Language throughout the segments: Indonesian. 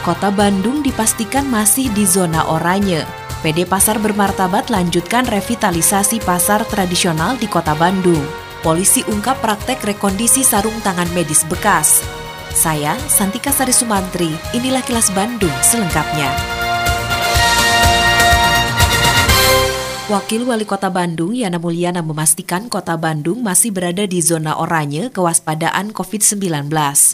Kota Bandung dipastikan masih di zona oranye. PD Pasar Bermartabat lanjutkan revitalisasi pasar tradisional di Kota Bandung. Polisi ungkap praktek rekondisi sarung tangan medis bekas. Saya, Santika Sari Sumantri, inilah kilas Bandung selengkapnya. Wakil Wali Kota Bandung Yana Mulyana memastikan Kota Bandung masih berada di zona oranye kewaspadaan COVID-19.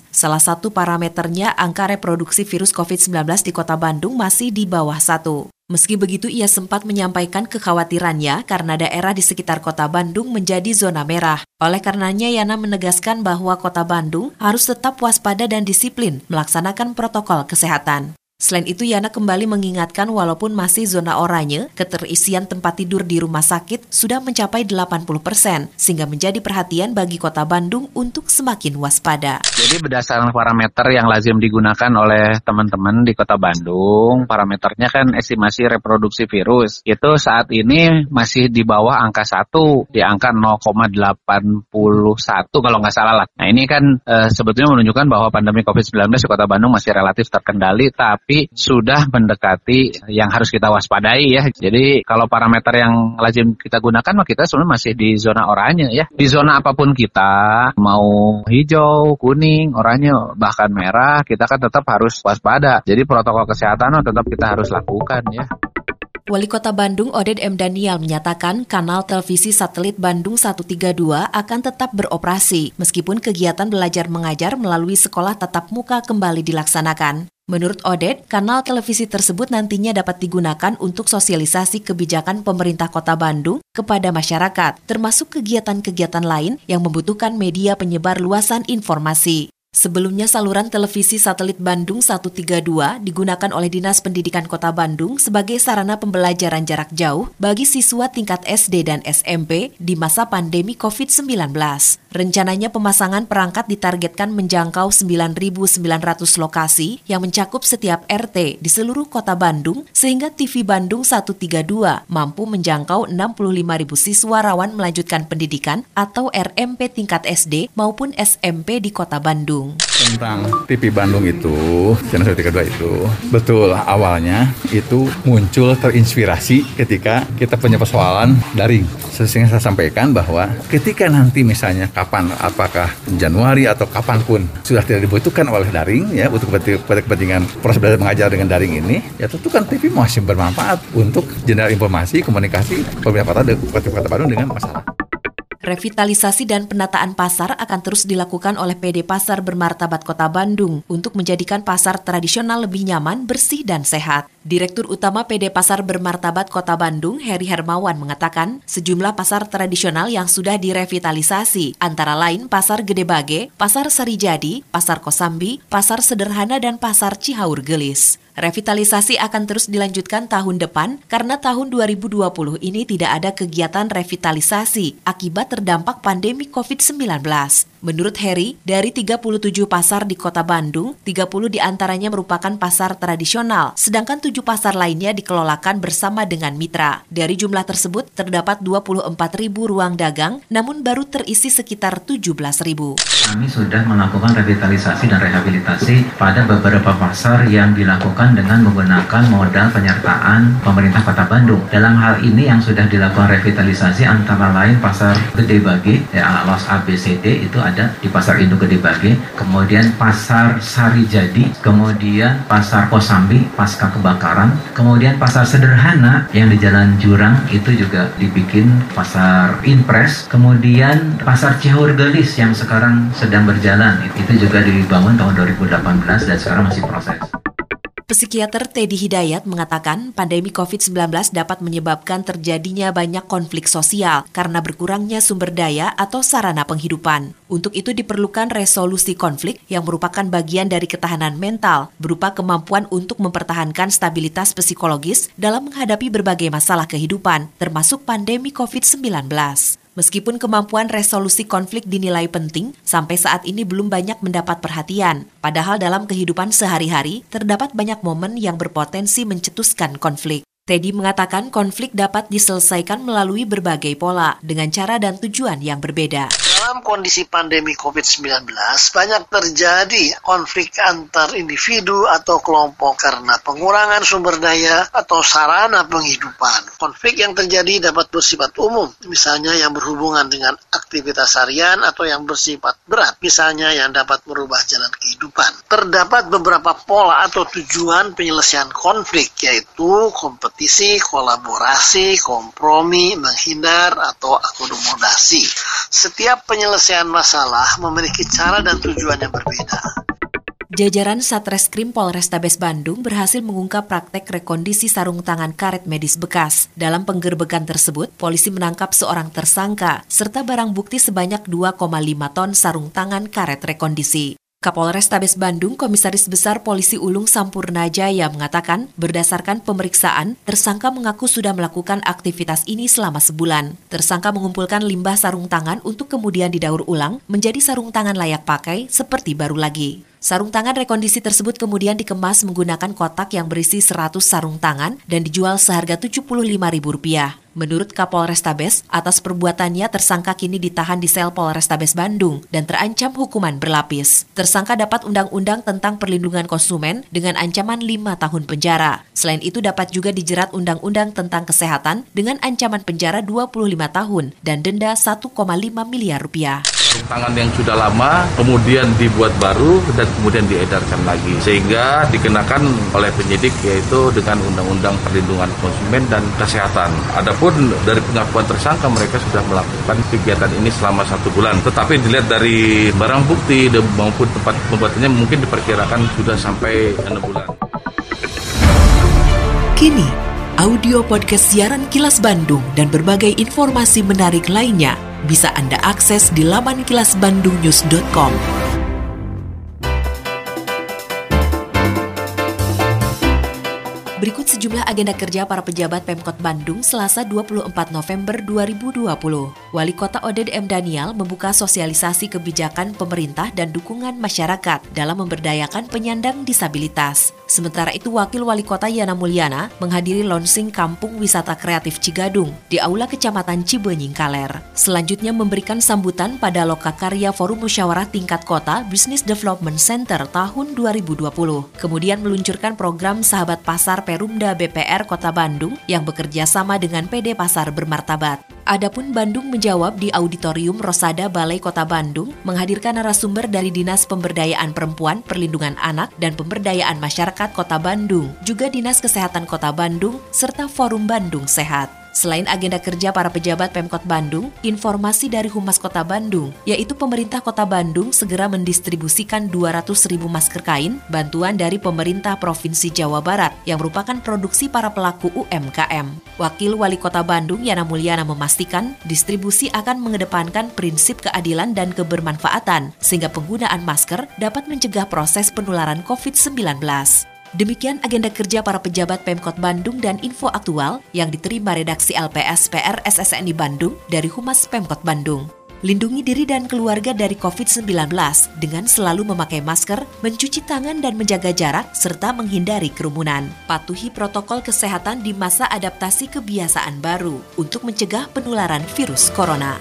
Salah satu parameternya angka reproduksi virus COVID-19 di Kota Bandung masih di bawah satu. Meski begitu, ia sempat menyampaikan kekhawatirannya karena daerah di sekitar kota Bandung menjadi zona merah. Oleh karenanya, Yana menegaskan bahwa kota Bandung harus tetap waspada dan disiplin melaksanakan protokol kesehatan. Selain itu, Yana kembali mengingatkan walaupun masih zona oranye, keterisian tempat tidur di rumah sakit sudah mencapai 80 persen, sehingga menjadi perhatian bagi kota Bandung untuk semakin waspada. Jadi berdasarkan parameter yang lazim digunakan oleh teman-teman di kota Bandung, parameternya kan estimasi reproduksi virus. Itu saat ini masih di bawah angka 1, di angka 0,81 kalau nggak salah lah. Nah ini kan e, sebetulnya menunjukkan bahwa pandemi COVID-19 di kota Bandung masih relatif terkendali, tapi tapi sudah mendekati yang harus kita waspadai ya. Jadi kalau parameter yang lazim kita gunakan kita sebenarnya masih di zona oranye ya. Di zona apa pun kita mau hijau, kuning, oranye bahkan merah kita kan tetap harus waspada. Jadi protokol kesehatan tetap kita harus lakukan ya. Wali Kota Bandung Oded M. Daniel menyatakan kanal televisi satelit Bandung 132 akan tetap beroperasi meskipun kegiatan belajar mengajar melalui sekolah tatap muka kembali dilaksanakan. Menurut Oded, kanal televisi tersebut nantinya dapat digunakan untuk sosialisasi kebijakan pemerintah kota Bandung kepada masyarakat, termasuk kegiatan-kegiatan lain yang membutuhkan media penyebar luasan informasi. Sebelumnya saluran televisi satelit Bandung 132 digunakan oleh Dinas Pendidikan Kota Bandung sebagai sarana pembelajaran jarak jauh bagi siswa tingkat SD dan SMP di masa pandemi COVID-19. Rencananya pemasangan perangkat ditargetkan menjangkau 9.900 lokasi yang mencakup setiap RT di seluruh Kota Bandung sehingga TV Bandung 132 mampu menjangkau 65.000 siswa rawan melanjutkan pendidikan atau RMP tingkat SD maupun SMP di Kota Bandung. Bandung. Tentang TV Bandung itu, channel 132 itu, betul awalnya itu muncul terinspirasi ketika kita punya persoalan daring. Sehingga saya sampaikan bahwa ketika nanti misalnya kapan, apakah Januari atau kapan pun sudah tidak dibutuhkan oleh daring ya untuk kepentingan proses belajar mengajar dengan daring ini, ya tentu kan TV masih bermanfaat untuk general informasi, komunikasi pemerintah kota, kota Bandung dengan masalah. Revitalisasi dan penataan pasar akan terus dilakukan oleh PD Pasar Bermartabat Kota Bandung untuk menjadikan pasar tradisional lebih nyaman, bersih, dan sehat. Direktur Utama PD Pasar Bermartabat Kota Bandung, Heri Hermawan, mengatakan sejumlah pasar tradisional yang sudah direvitalisasi, antara lain Pasar Gede Bage, Pasar Sarijadi, Pasar Kosambi, Pasar Sederhana, dan Pasar Cihaur Gelis. Revitalisasi akan terus dilanjutkan tahun depan karena tahun 2020 ini tidak ada kegiatan revitalisasi akibat terdampak pandemi COVID-19. Menurut Heri, dari 37 pasar di kota Bandung, 30 di antaranya merupakan pasar tradisional, sedangkan 7 pasar lainnya dikelolakan bersama dengan mitra. Dari jumlah tersebut, terdapat 24 ribu ruang dagang, namun baru terisi sekitar 17 ribu. Kami sudah melakukan revitalisasi dan rehabilitasi pada beberapa pasar yang dilakukan dengan menggunakan modal penyertaan pemerintah kota Bandung. Dalam hal ini yang sudah dilakukan revitalisasi antara lain pasar Gede Bagi, ya, Los ABCD itu ada ada di Pasar Induk Gede Bage, kemudian Pasar Sari Jadi, kemudian Pasar Kosambi pasca kebakaran, kemudian Pasar Sederhana yang di Jalan Jurang itu juga dibikin Pasar Impres, kemudian Pasar Cihur Gelis yang sekarang sedang berjalan itu juga dibangun tahun 2018 dan sekarang masih proses. Psikiater Teddy Hidayat mengatakan pandemi COVID-19 dapat menyebabkan terjadinya banyak konflik sosial karena berkurangnya sumber daya atau sarana penghidupan. Untuk itu diperlukan resolusi konflik yang merupakan bagian dari ketahanan mental berupa kemampuan untuk mempertahankan stabilitas psikologis dalam menghadapi berbagai masalah kehidupan, termasuk pandemi COVID-19. Meskipun kemampuan resolusi konflik dinilai penting, sampai saat ini belum banyak mendapat perhatian. Padahal dalam kehidupan sehari-hari, terdapat banyak momen yang berpotensi mencetuskan konflik. Teddy mengatakan konflik dapat diselesaikan melalui berbagai pola dengan cara dan tujuan yang berbeda. Dalam kondisi pandemi COVID-19, banyak terjadi konflik antar individu atau kelompok karena pengurangan sumber daya atau sarana penghidupan. Konflik yang terjadi dapat bersifat umum, misalnya yang berhubungan dengan aktivitas harian atau yang bersifat berat, misalnya yang dapat merubah jalan kehidupan. Terdapat beberapa pola atau tujuan penyelesaian konflik, yaitu kompetisi kolaborasi, kompromi, menghindar, atau akomodasi. Setiap penyelesaian masalah memiliki cara dan tujuan yang berbeda. Jajaran Satreskrim Polrestabes Bandung berhasil mengungkap praktek rekondisi sarung tangan karet medis bekas. Dalam penggerbekan tersebut, polisi menangkap seorang tersangka serta barang bukti sebanyak 2,5 ton sarung tangan karet rekondisi. Kapolres Tabes Bandung, Komisaris Besar Polisi Ulung Sampurna Jaya mengatakan, berdasarkan pemeriksaan, tersangka mengaku sudah melakukan aktivitas ini selama sebulan. Tersangka mengumpulkan limbah sarung tangan untuk kemudian didaur ulang menjadi sarung tangan layak pakai seperti baru lagi. Sarung tangan rekondisi tersebut kemudian dikemas menggunakan kotak yang berisi 100 sarung tangan dan dijual seharga Rp75.000. Menurut Kapolres Tabes, atas perbuatannya tersangka kini ditahan di sel Polrestabes Bandung dan terancam hukuman berlapis. Tersangka dapat undang-undang tentang perlindungan konsumen dengan ancaman 5 tahun penjara. Selain itu dapat juga dijerat undang-undang tentang kesehatan dengan ancaman penjara 25 tahun dan denda 1,5 miliar rupiah tangan yang sudah lama kemudian dibuat baru dan kemudian diedarkan lagi sehingga dikenakan oleh penyidik yaitu dengan undang-undang perlindungan konsumen dan kesehatan. Adapun dari pengakuan tersangka mereka sudah melakukan kegiatan ini selama satu bulan. Tetapi dilihat dari barang bukti maupun tempat pembuatannya mungkin diperkirakan sudah sampai enam bulan. Kini, audio podcast siaran Kilas Bandung dan berbagai informasi menarik lainnya bisa Anda akses di laman kilasbandungnews.com. Berikut sejumlah agenda kerja para pejabat Pemkot Bandung Selasa 24 November 2020. Wali Kota Oded M. Daniel membuka sosialisasi kebijakan pemerintah dan dukungan masyarakat dalam memberdayakan penyandang disabilitas. Sementara itu Wakil Wali Kota Yana Mulyana menghadiri launching Kampung Wisata Kreatif Cigadung di Aula Kecamatan Cibenying Kaler. Selanjutnya memberikan sambutan pada Lokakarya Forum Musyawarah Tingkat Kota Business Development Center tahun 2020. Kemudian meluncurkan program Sahabat Pasar Perumda BPR Kota Bandung yang bekerja sama dengan PD Pasar Bermartabat. Adapun Bandung menjawab di Auditorium Rosada Balai Kota Bandung menghadirkan narasumber dari Dinas Pemberdayaan Perempuan, Perlindungan Anak, dan Pemberdayaan Masyarakat Kota Bandung, juga Dinas Kesehatan Kota Bandung, serta Forum Bandung Sehat. Selain agenda kerja para pejabat Pemkot Bandung, informasi dari Humas Kota Bandung, yaitu pemerintah Kota Bandung segera mendistribusikan 200 ribu masker kain bantuan dari pemerintah Provinsi Jawa Barat yang merupakan produksi para pelaku UMKM. Wakil Wali Kota Bandung Yana Mulyana memastikan distribusi akan mengedepankan prinsip keadilan dan kebermanfaatan sehingga penggunaan masker dapat mencegah proses penularan COVID-19. Demikian agenda kerja para pejabat Pemkot Bandung dan info aktual yang diterima redaksi LPS PR SSNI Bandung dari Humas Pemkot Bandung. Lindungi diri dan keluarga dari COVID-19 dengan selalu memakai masker, mencuci tangan dan menjaga jarak, serta menghindari kerumunan. Patuhi protokol kesehatan di masa adaptasi kebiasaan baru untuk mencegah penularan virus corona.